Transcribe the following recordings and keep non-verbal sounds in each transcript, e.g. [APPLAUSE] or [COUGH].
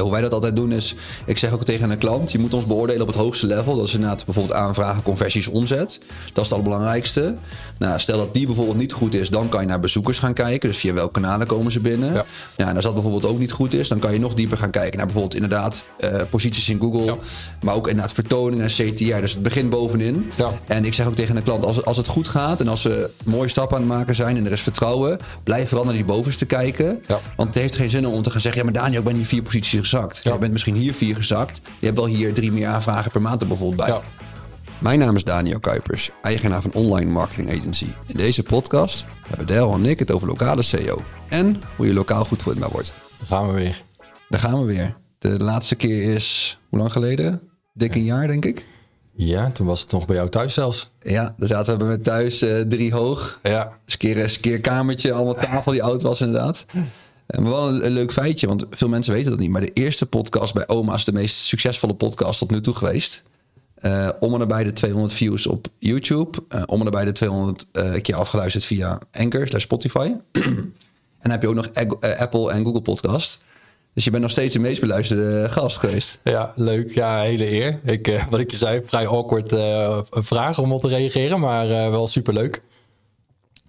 Ja, hoe wij dat altijd doen is, ik zeg ook tegen een klant, je moet ons beoordelen op het hoogste level. Dat is inderdaad bijvoorbeeld aanvragen, conversies, omzet. Dat is het allerbelangrijkste. Nou, stel dat die bijvoorbeeld niet goed is, dan kan je naar bezoekers gaan kijken. Dus via welke kanalen komen ze binnen. Ja. En als dat bijvoorbeeld ook niet goed is, dan kan je nog dieper gaan kijken naar bijvoorbeeld inderdaad uh, posities in Google. Maar ook inderdaad vertoningen en CTR. Dus het begint bovenin. Ja. En ik zeg ook tegen een klant, als, als het goed gaat en als ze mooie stappen aan het maken zijn en er is vertrouwen, blijf vooral naar die bovenste kijken. Want het heeft geen zin om te gaan zeggen, ja maar Daniel, ik ben hier vier posities gezakt. Je bent misschien hier vier gezakt. Je hebt wel hier drie meer aanvragen per maand er bijvoorbeeld bij. Mijn naam is Daniel Kuipers, eigenaar van Online Marketing Agency. In deze podcast hebben Del en ik het over lokale SEO. En hoe je lokaal goed voor het maar wordt. Daar gaan we weer. Daar gaan we weer. De laatste keer is, hoe lang geleden? Dik een jaar, denk ik. Ja, toen was het nog bij jou thuis zelfs. Ja, daar zaten we met thuis uh, drie hoog. Ja. Dus keer, een keer kamertje, allemaal tafel die oud was inderdaad. En wel een, leuk feitje, want veel mensen weten dat niet. Maar de eerste podcast bij Oma is de meest succesvolle podcast tot nu toe geweest. Uh, om en nabij de 200 views op YouTube. Uh, om en nabij de 200 uh, keer afgeluisterd via Anchor Spotify. [CLEARS THROAT] en dan heb je ook nog Apple en Google Podcast. Dus je bent nog steeds de meest beluisterde gast geweest. Ja, leuk. Ja, hele eer. Ik, wat ik je zei, vrij awkward vraag om op te reageren, maar wel super leuk.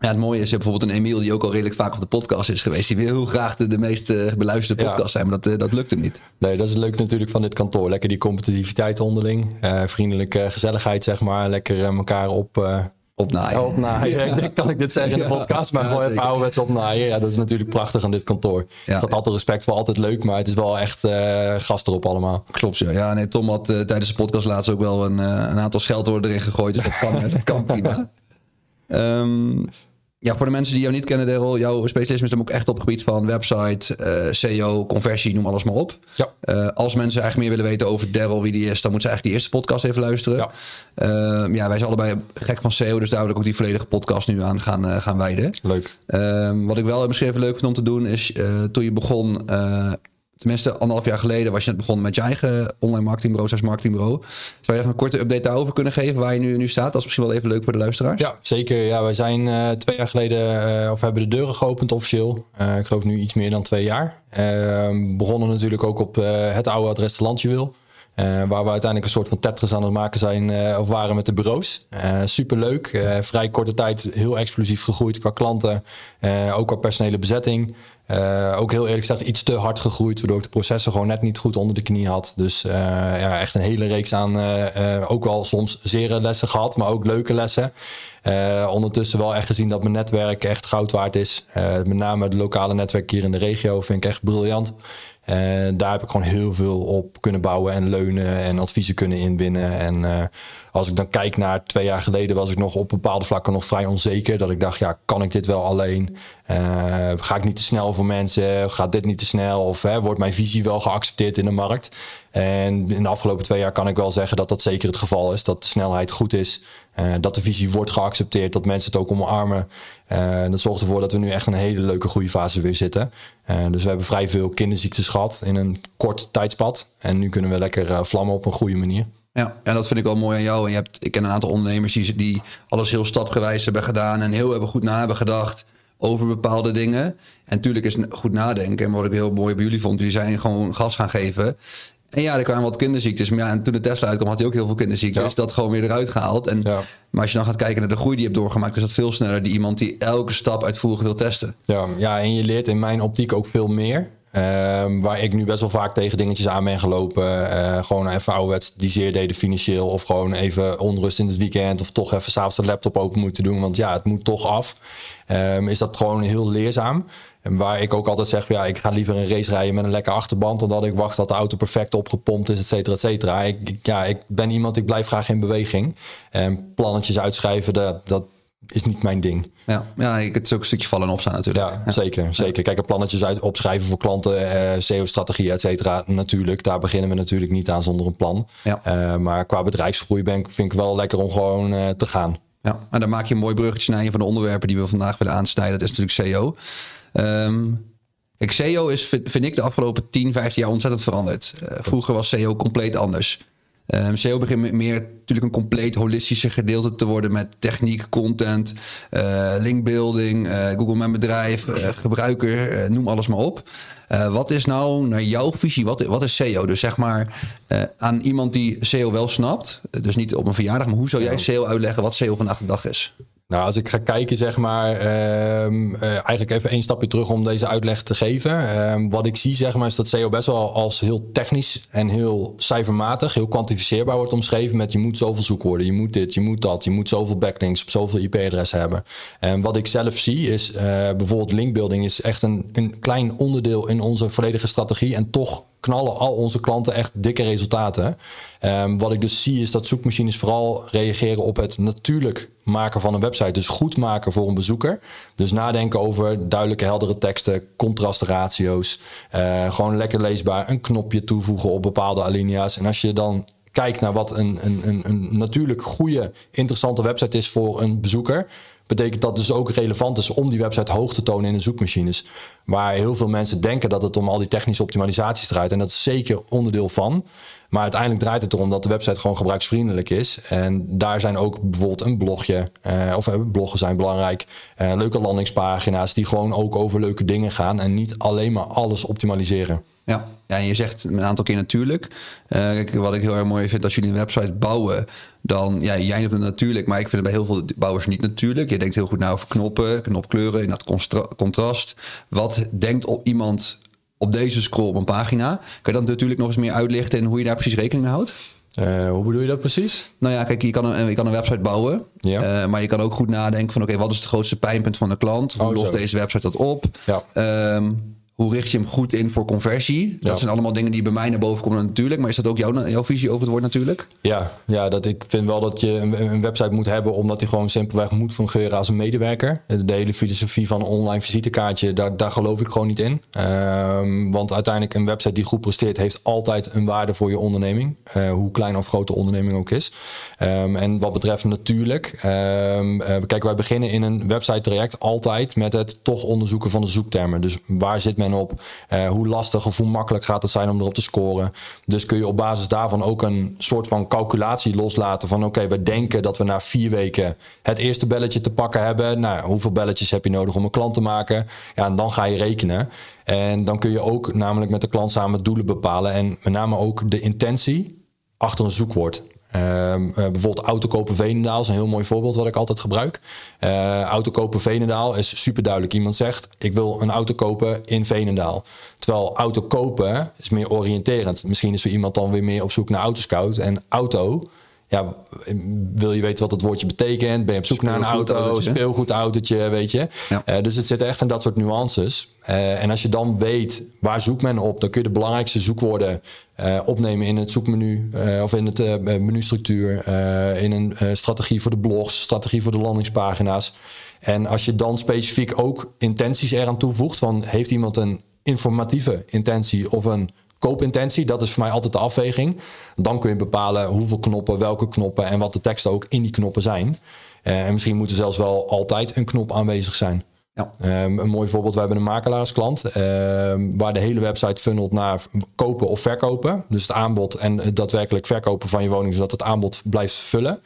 Ja, het mooie is bijvoorbeeld een Emiel die ook al redelijk vaak op de podcast is geweest. Die wil heel graag de, de meest uh, beluisterde podcast zijn, maar dat, uh, dat lukt hem niet. Nee, dat is leuk natuurlijk van dit kantoor. Lekker die competitiviteit onderling. Uh, vriendelijke gezelligheid, zeg maar. Lekker elkaar op... Opnaaien. opnaaien. [LAUGHS] kan ik dit zeggen in de podcast, maar gewoon even ouderwets opnaaien. Ja, dat is natuurlijk prachtig aan dit kantoor. Ja. Dat altijd respect voor altijd leuk, maar het is wel echt gast erop allemaal. Klopt, ja. ja nee, Tom had tijdens de podcast laatst ook wel een, een aantal scheldwoorden erin gegooid. Dus dat kan, [LAUGHS] dat kan prima. Um, ja, voor de mensen die jou niet kennen, Daryl, jouw specialisme is dan ook echt op het gebied van website, uh, eh, SEO, conversie, noem alles maar op. Ja. Uh, als mensen eigenlijk meer willen weten over Daryl, wie die is, dan moeten ze eigenlijk die eerste podcast even luisteren. Ja, uh, ja wij zijn allebei gek van SEO, dus daar wil ik ook die volledige podcast nu aan gaan, uh, gaan wijden. Leuk. Ehm, wat ik wel misschien even leuk vind om te doen, is toen je begon Tenminste, anderhalf jaar geleden was je net begonnen met je eigen online marketingbureau, slash marketingbureau. Zou je even een korte update daarover kunnen geven waar je nu, nu staat? Dat is misschien wel even leuk voor de luisteraars. Ja, zeker. Ja, wij zijn uh, twee jaar geleden, uh, of hebben de deuren geopend officieel. Uh, ik geloof nu iets meer dan twee jaar. Ehm, begonnen natuurlijk ook op het oude adres de Landje wil. Uh, waar we uiteindelijk een soort van Tetris aan het maken zijn of waren met de bureaus. Superleuk. vrij korte tijd heel explosief gegroeid qua klanten. ook qua personele bezetting. Ook heel eerlijk gezegd iets te hard gegroeid. Waardoor ik de processen gewoon net niet goed onder de knie had. Dus ja, echt een hele reeks aan ook wel soms zere lessen gehad. Maar ook leuke lessen. ondertussen wel echt gezien dat mijn netwerk echt goud waard is. met name het lokale netwerk hier in de regio vind ik echt briljant. En daar heb ik gewoon heel veel op kunnen bouwen en leunen en adviezen kunnen inwinnen. En uh, als ik dan kijk naar twee jaar geleden, was ik nog op bepaalde vlakken nog vrij onzeker. Dat ik dacht, ja, kan ik dit wel alleen? Uh, ga ik niet te snel voor mensen? Gaat dit niet te snel? Of hè, wordt mijn visie wel geaccepteerd in de markt? En in de afgelopen twee jaar kan ik wel zeggen dat dat zeker het geval is. Dat de snelheid goed is. Uh, dat de visie wordt geaccepteerd. Dat mensen het ook omarmen. Uh, dat zorgt ervoor dat we nu echt een hele leuke groeifase weer zitten. Uh, dus we hebben vrij veel kinderziektes gehad in een kort tijdspad. En nu kunnen we lekker vlammen op een goede manier. Ja, en dat vind ik wel mooi aan jou. En je hebt, ik ken een aantal ondernemers die, die alles heel stapgewijs hebben gedaan. En heel hebben goed na hebben gedacht over bepaalde dingen. En natuurlijk is goed nadenken. En wat ik heel mooi bij jullie vond, jullie zijn gewoon gas gaan geven. En ja, er kwamen wat kinderziektes. Maar ja, en toen de Tesla uitkwam, had hij ook heel veel kinderziektes. Dus dat gewoon weer eruit gehaald. En, Maar als je dan gaat kijken naar de groei die je hebt doorgemaakt, is dat veel sneller die iemand die elke stap uitvoerig wil testen. Ja, ja, en je leert in mijn optiek ook veel meer. Ehm, waar ik nu best wel vaak tegen dingetjes aan ben gelopen. Uh, gewoon even ouderwets die zeer deden financieel. Of gewoon even onrust in het weekend. Of toch even s'avonds de laptop open moeten doen. Want ja, het moet toch af. Um, is dat gewoon heel leerzaam. En waar ik ook altijd zeg, ja, ik ga liever een race rijden met een lekker achterband... dan dat ik wacht dat de auto perfect opgepompt is, et cetera, et cetera. Ik, ja, ik ben iemand, ik blijf graag in beweging. En plannetjes uitschrijven, dat, dat is niet mijn ding. Ja, ja het is ook een stukje vallen en opstaan natuurlijk. Ja, zeker. zeker. Kijk, plannetjes uit, opschrijven voor klanten, eh, SEO-strategie, et cetera. Natuurlijk, daar beginnen we natuurlijk niet aan zonder een plan. Ja. Uh, maar qua bedrijfsgroei ben, vind ik wel lekker om gewoon uh, te gaan. Ja, en dan maak je een mooi bruggetje naar een van de onderwerpen die we vandaag willen aansnijden. Dat is natuurlijk SEO. Um, kijk, SEO is, vind ik, de afgelopen 10, 15 jaar ontzettend veranderd. Uh, vroeger was SEO compleet anders. Um, SEO begint meer natuurlijk een compleet holistische gedeelte te worden met techniek, content, uh, linkbuilding, uh, Google Mijn Bedrijf, uh, gebruiker, noem alles maar op. wat is nou naar jouw visie, wat, wat is SEO? Dus zeg maar aan iemand die SEO wel snapt, dus niet op een verjaardag, maar hoe zou jij SEO uitleggen wat SEO vandaag de dag is? Nou, als ik ga kijken, zeg maar, uh, eigenlijk even één stapje terug om deze uitleg te geven. Uh, wat ik zie, zeg maar, is dat SEO best wel als heel technisch en heel cijfermatig, heel kwantificeerbaar wordt omschreven met je moet zoveel zoekwoorden, je moet dit, je moet dat, je moet zoveel backlinks op zoveel IP-adressen hebben. En wat ik zelf zie is, uh, bijvoorbeeld linkbuilding is echt een, een klein onderdeel in onze volledige strategie en toch knallen al onze klanten echt dikke resultaten. Um, wat ik dus zie is dat zoekmachines vooral reageren op het natuurlijk maken van een website. Dus goed maken voor een bezoeker. Dus nadenken over duidelijke, heldere teksten, contrastratio's. Uh, gewoon lekker leesbaar, een knopje toevoegen op bepaalde alinea's. En als je dan kijkt naar wat een, een, een, een natuurlijk goede, interessante website is voor een bezoeker betekent dat dus ook relevant is om die website hoog te tonen in de zoekmachines. Waar heel veel mensen denken dat het om al die technische optimalisaties draait. En dat is zeker onderdeel van. Maar uiteindelijk draait het erom dat de website gewoon gebruiksvriendelijk is. En daar zijn ook bijvoorbeeld een blogje, uh, of uh, bloggen zijn belangrijk. Uh, leuke landingspagina's die gewoon ook over leuke dingen gaan. En niet alleen maar alles optimaliseren. Ja. Ja, en je zegt een aantal keer natuurlijk. wat ik heel erg mooi vind, als jullie een website bouwen, dan, ja, jij noemt het natuurlijk, maar ik vind het bij heel veel bouwers niet natuurlijk. Je denkt heel goed na over knoppen, knopkleuren, in dat contrast. Wat denkt op iemand op deze scroll op een pagina? Kan je dat natuurlijk nog eens meer uitlichten en hoe je daar precies rekening mee houdt? Uh, hoe bedoel je dat precies? Nou ja, kijk, je kan een, je kan een website bouwen. Ja. Uh, maar je kan ook goed nadenken van... oké, wat is het grootste pijnpunt van de klant? Hoe oh, lost deze website dat op? Ja. Um, hoe richt je hem goed in voor conversie? Dat zijn allemaal dingen die bij mij naar boven komen natuurlijk. Maar is dat ook jouw, jouw visie over het woord natuurlijk? Ja, ja dat ik vind wel dat je een, een website moet hebben... omdat die gewoon simpelweg moet fungeren als een medewerker. De hele filosofie van een online visitekaartje, daar, daar geloof ik gewoon niet in. Um, want uiteindelijk een website die goed presteert... heeft altijd een waarde voor je onderneming. Uh, hoe klein of groot de onderneming ook is. Um, en wat betreft natuurlijk... Um, uh, kijk, wij beginnen in een website traject altijd... met het toch onderzoeken van de zoektermen. Dus waar zit men op? Uh, hoe lastig of hoe makkelijk gaat het zijn om erop te scoren? Dus kun je op basis daarvan ook een soort van calculatie loslaten van oké, we denken dat we na vier weken het eerste belletje te pakken hebben. Nou, hoeveel belletjes heb je nodig om een klant te maken? Ja, en dan ga je rekenen. En dan kun je ook namelijk met de klant samen doelen bepalen en met name ook de intentie achter een zoekwoord. Uh, bijvoorbeeld autokopen Venendaal is een heel mooi voorbeeld wat ik altijd gebruik. Uh, autokopen Venendaal is super duidelijk. Iemand zegt, ik wil een auto kopen in Venendaal. Terwijl auto kopen is meer oriënterend. Misschien is er iemand dan weer meer op zoek naar autoscout. En auto ja, wil je weten wat het woordje betekent? Ben je op zoek naar een auto, speelgoedautootje, weet je? Uh, dus het zit echt in dat soort nuances. Uh, en als je dan weet waar zoekt men op, dan kun je de belangrijkste zoekwoorden uh, opnemen in het zoekmenu of in het menustructuur, in een strategie voor de blogs, strategie voor de landingspagina's. En als je dan specifiek ook intenties eraan toevoegt, van heeft iemand een informatieve intentie of een koopintentie, dat is voor mij altijd de afweging. Dan kun je bepalen hoeveel knoppen, welke knoppen en wat de teksten ook in die knoppen zijn. Uh, en misschien moet er zelfs wel altijd een knop aanwezig zijn. Ja. Um, een mooi voorbeeld, we hebben een makelaarsklant uh, waar de hele website funnelt naar kopen of verkopen. Dus het aanbod en het daadwerkelijk verkopen van je woning, zodat het aanbod blijft vullen.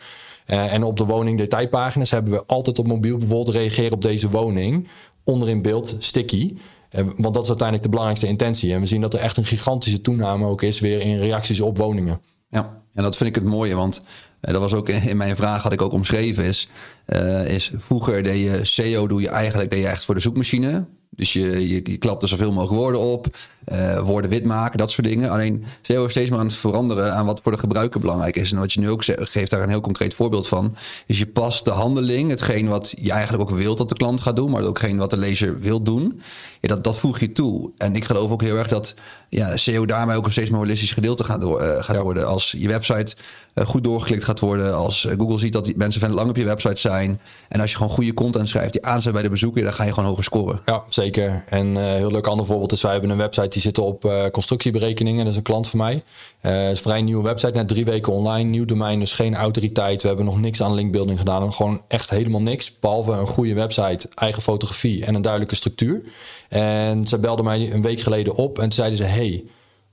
Uh, en op de woning detailpagina's hebben we altijd op mobiel bijvoorbeeld reageren op deze woning. Onderin beeld sticky. Want dat is uiteindelijk de belangrijkste intentie. En we zien dat er echt een gigantische toename ook is weer in reacties op woningen. Ja, en dat vind ik het mooie, want eh, dat was ook in mijn vraag had ik ook omschreven is, uh, is vroeger deed je SEO doe je eigenlijk deed je echt voor de zoekmachine. Dus je, je, je klapt er zoveel mogelijk woorden op, uh, woorden wit maken, dat soort dingen. Alleen SEO is steeds maar aan het veranderen aan wat voor de gebruiker belangrijk is. En wat je nu ook zegt, geeft daar een heel concreet voorbeeld van. Is je past de handeling, hetgeen wat je eigenlijk ook wilt dat de klant gaat doen, maar ook hetgeen wat de lezer wil doen. Ja, dat, dat voeg je toe. En ik geloof ook heel erg dat ja, SEO daarmee ook een steeds meer holistisch gedeelte gaat, door, uh, gaat worden. Als je website goed doorgeklikt gaat worden, als Google ziet dat die mensen van lang op je website zijn. En als je gewoon goede content schrijft die aanzet bij de bezoeker, dan ga je gewoon hoger scoren. Ja, zeker. En uh, heel leuk ander voorbeeld is, wij hebben een website die zit op constructieberekeningen. Dat is een klant van mij. Het is een vrij nieuwe website, net drie weken online. Nieuw domein, dus geen autoriteit. We hebben nog niks aan linkbuilding gedaan. Gewoon echt helemaal niks. Behalve een goede website, eigen fotografie en een duidelijke structuur. En ze belden mij een week geleden op en zeiden ze... Hey,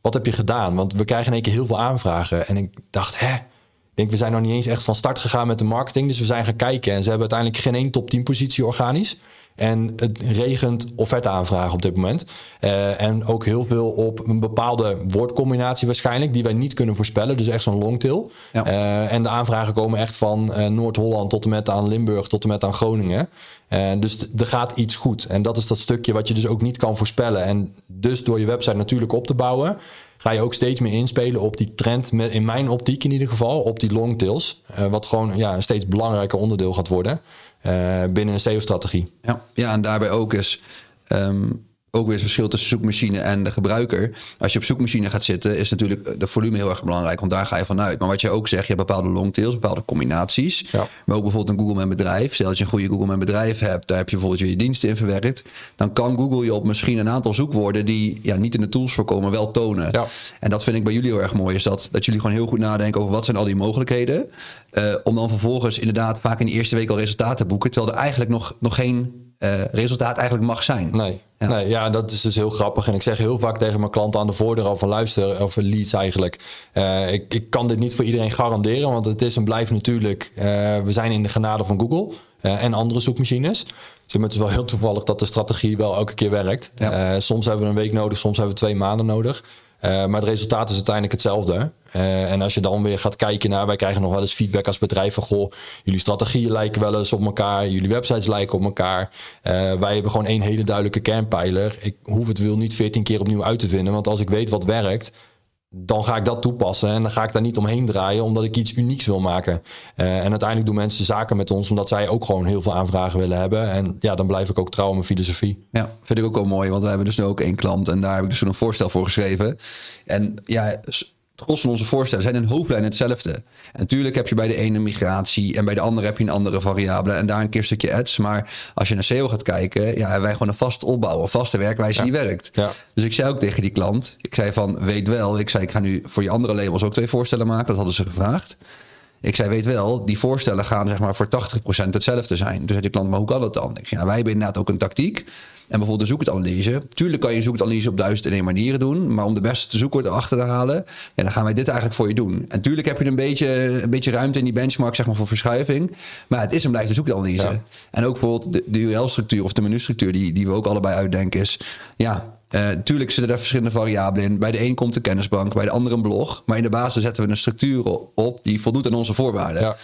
wat heb je gedaan? Want we krijgen in één keer heel veel aanvragen. En ik dacht, hè? Ik denk, we zijn nog niet eens echt van start gegaan met de marketing. Dus we zijn gaan kijken. En ze hebben uiteindelijk geen één top 10 positie organisch. En het regent offerte-aanvragen op dit moment. Uh, en ook heel veel op een bepaalde woordcombinatie waarschijnlijk, die wij niet kunnen voorspellen. Dus echt zo'n longtail. Ja. Uh, en de aanvragen komen echt van uh, Noord-Holland tot en met aan Limburg tot en met aan Groningen. Dus er gaat iets goed. En dat is dat stukje wat je dus ook niet kan voorspellen. En dus door je website natuurlijk op te bouwen, ga je ook steeds meer inspelen op die trend, in mijn optiek in ieder geval, op die longtails. wat gewoon ja, een steeds belangrijker onderdeel gaat worden. Uh, binnen een SEO-strategie. Ja, ja, en daarbij ook is um, ook weer het verschil tussen zoekmachine en de gebruiker. Als je op zoekmachine gaat zitten, is natuurlijk de volume heel erg belangrijk, want daar ga je vanuit. Maar wat je ook zegt, je hebt bepaalde longtails, bepaalde combinaties. Ja. Maar ook bijvoorbeeld een Google Mijn Bedrijf. Stel dat je een goede Google Mijn Bedrijf hebt, daar heb je bijvoorbeeld je diensten in verwerkt. Dan kan Google je op misschien een aantal zoekwoorden die ja, niet in de tools voorkomen, wel tonen. Ja. En dat vind ik bij jullie heel erg mooi, is dat, dat jullie gewoon heel goed nadenken over wat zijn al die mogelijkheden. Uh, om dan vervolgens inderdaad vaak in de eerste week al resultaten te boeken, terwijl er eigenlijk nog, nog geen uh, resultaat eigenlijk mag zijn. Nee. Ja. Nee, ja, dat is dus heel grappig. En ik zeg heel vaak tegen mijn klanten aan de voordeur al van luister, over leads eigenlijk. Uh, ik, ik kan dit niet voor iedereen garanderen, want het is en blijft natuurlijk. Uh, we zijn in de genade van Google en andere zoekmachines. Dus het is wel heel toevallig dat de strategie wel elke keer werkt. Ja. soms hebben we een week nodig, soms hebben we twee maanden nodig. Maar het resultaat is uiteindelijk hetzelfde. Uh, en als je dan weer gaat kijken naar, wij krijgen nog wel eens feedback als bedrijf van goh, jullie strategieën lijken wel eens op elkaar, jullie websites lijken op elkaar. Uh, wij hebben gewoon één hele duidelijke kernpijler. Ik hoef het wil niet veertien keer opnieuw uit te vinden, want als ik weet wat werkt, dan ga ik dat toepassen en dan ga ik daar niet omheen draaien omdat ik iets unieks wil maken. Uh, en uiteindelijk doen mensen zaken met ons omdat zij ook gewoon heel veel aanvragen willen hebben. En ja, dan blijf ik ook trouw aan mijn filosofie. Ja, vind ik ook wel mooi, want we hebben dus nu ook één klant en daar heb ik dus een voorstel voor geschreven. En ja, gros van onze voorstellen zijn in hoofdlijn hetzelfde. En natuurlijk heb je bij de ene migratie en bij de andere heb je een andere variabele en daar een keer stukje ads. Maar als je naar SEO gaat kijken, ja, hebben wij gewoon een vast opbouw, een vaste werkwijze die werkt. Ja. Dus ik zei ook tegen die klant, ik zei van weet wel, ik zei ik ga nu voor je andere labels ook twee voorstellen maken, dat hadden ze gevraagd. Ik zei, weet wel, die voorstellen gaan zeg maar voor 80% hetzelfde zijn. Dus zei de klant, maar hoe kan dat dan? Ik zei, ja, wij hebben inderdaad ook een tactiek. En bijvoorbeeld de zoekwoordanalyse. Tuurlijk kan je zoekwoordanalyse op duizend en één manieren doen. Maar om de beste zoekwoord erachter te halen, ja, dan gaan wij dit eigenlijk voor je doen. En tuurlijk heb je een beetje, een beetje ruimte in die benchmark zeg maar, voor verschuiving. Maar het is en blijft zoekwoordanalyse. Ja. En ook bijvoorbeeld de, de URL-structuur of de menustructuur die, die we ook allebei uitdenken is... Ja, uh, tuurlijk zitten er verschillende variabelen in. Bij de een komt de kennisbank, bij de andere een blog. Maar in de basis zetten we een structuur op die voldoet aan onze voorwaarden. Ja.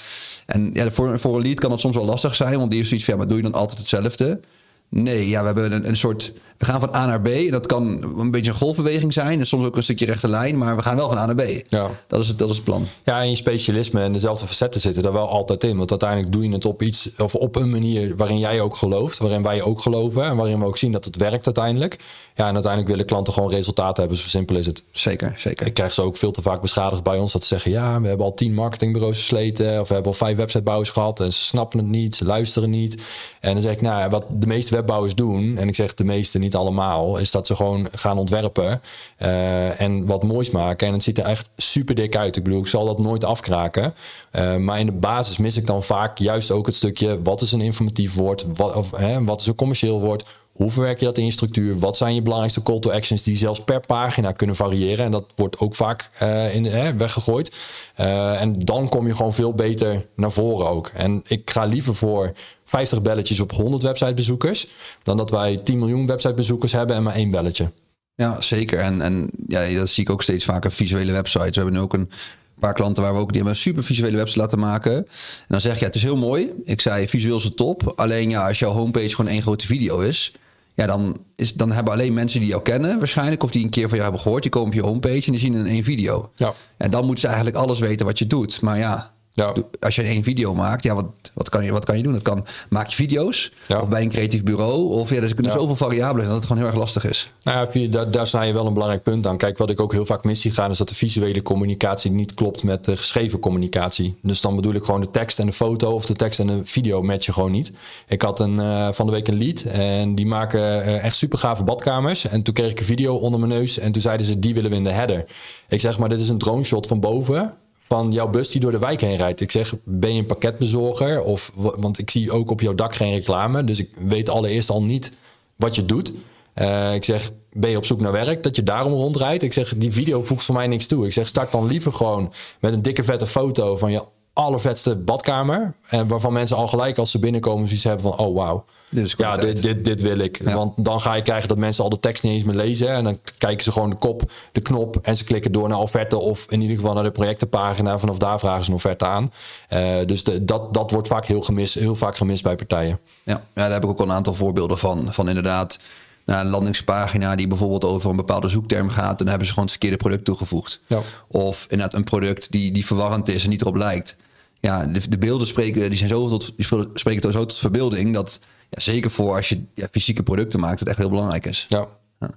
En ja, voor, voor een lead kan dat soms wel lastig zijn, want die is zoiets van, ja, maar doe je dan altijd hetzelfde? Nee, ja, we hebben een, een soort. We gaan van A naar B. En dat kan een beetje een golfbeweging zijn. En soms ook een stukje rechte lijn. Maar we gaan wel van A naar B. Ja. Dat, is het, dat is het plan. Ja, en je specialisme en dezelfde facetten zitten er wel altijd in. Want uiteindelijk doe je het op iets. Of op een manier waarin jij ook gelooft. Waarin wij ook geloven. En waarin we ook zien dat het werkt uiteindelijk. Ja, en uiteindelijk willen klanten gewoon resultaten hebben. Zo simpel is het. Zeker, zeker. Ik krijg ze ook veel te vaak beschadigd bij ons. Dat ze zeggen, ja, we hebben al tien marketingbureaus versleten. Of we hebben al vijf websitebouwers gehad. En ze snappen het niet. Ze luisteren niet. En dan zeg ik, nou, wat de meeste webbouwers doen. En ik zeg de meeste, niet allemaal. Is dat ze gewoon gaan ontwerpen. Uh, en wat moois maken. En het ziet er echt super dik uit. Ik bedoel, ik zal dat nooit afkraken. Uh, maar in de basis mis ik dan vaak juist ook het stukje. Wat is een informatief woord? Wat, of, hè, wat is een commercieel woord? Hoe verwerk je dat in je structuur? Wat zijn je belangrijkste call to actions die zelfs per pagina kunnen variëren? En dat wordt ook vaak uh, in, weggegooid. Uh, en dan kom je gewoon veel beter naar voren ook. En ik ga liever voor 50 belletjes op 100 websitebezoekers... dan dat wij 10 miljoen websitebezoekers hebben en maar één belletje. Ja, zeker. En, en ja, dat zie ik ook steeds vaker visuele websites. We hebben nu ook een paar klanten waar we ook die hebben een super visuele website laten maken. En dan zeg je, ja, het is heel mooi. Ik zei, visueel is het top. Alleen ja, als jouw homepage gewoon één grote video is ja, dan, is, dan hebben alleen mensen die jou kennen waarschijnlijk... of die een keer van jou hebben gehoord, die komen op je homepage... en die zien in één video. Ja. En dan moeten ze eigenlijk alles weten wat je doet. Maar ja, ja. Als je één video maakt, ja, wat, wat, kan je, wat kan je doen? Dat kan, maak je video's of bij een creatief bureau. Of ja, er kunnen zoveel variabelen zijn dat het gewoon heel erg lastig is. Nou ja, daar, daar sta je wel een belangrijk punt aan. Kijk, wat ik ook heel vaak mis zie gaan, is dat de visuele communicatie niet klopt met de geschreven communicatie. Dus dan bedoel ik gewoon de tekst en de foto of de tekst en de video matchen gewoon niet. Ik had een, uh, van de week een lead en die maken uh, echt super gave badkamers. En toen kreeg ik een video onder mijn neus en toen zeiden ze, die willen we in de header. Ik zeg maar, dit is een drone shot van boven van jouw bus die door de wijk heen rijdt. Ik zeg, ben je een pakketbezorger? Of, want ik zie ook op jouw dak geen reclame. Dus ik weet allereerst al niet wat je doet. Uh, ik zeg, ben je op zoek naar werk? Dat je daarom rondrijdt? Ik zeg, die video voegt voor mij niks toe. Ik zeg, start dan liever gewoon met een dikke vette foto van je allervetste badkamer. En waarvan mensen al gelijk als ze binnenkomen zoiets hebben van... oh wauw, ja, dit, dit, dit wil ik. Want dan ga je krijgen dat mensen al de tekst niet eens meer lezen. En dan kijken ze gewoon de kop, de knop... en ze klikken door naar offerte... of in ieder geval naar de projectenpagina. Vanaf daar vragen ze een offerte aan. Uh, dus de, dat, dat wordt vaak heel, gemist, heel vaak gemist bij partijen. Ja, ja, daar heb ik ook wel een aantal voorbeelden van. Van inderdaad naar een landingspagina die bijvoorbeeld over een bepaalde zoekterm gaat, dan hebben ze gewoon het verkeerde product toegevoegd. Ja. Of inderdaad een product die, die verwarrend is en niet erop lijkt ja, de, de, beelden spreken, die zijn zo tot, die spreken zo tot verbeelding dat ja, zeker voor als je ja, fysieke producten maakt, het echt heel belangrijk is. Ja. ja.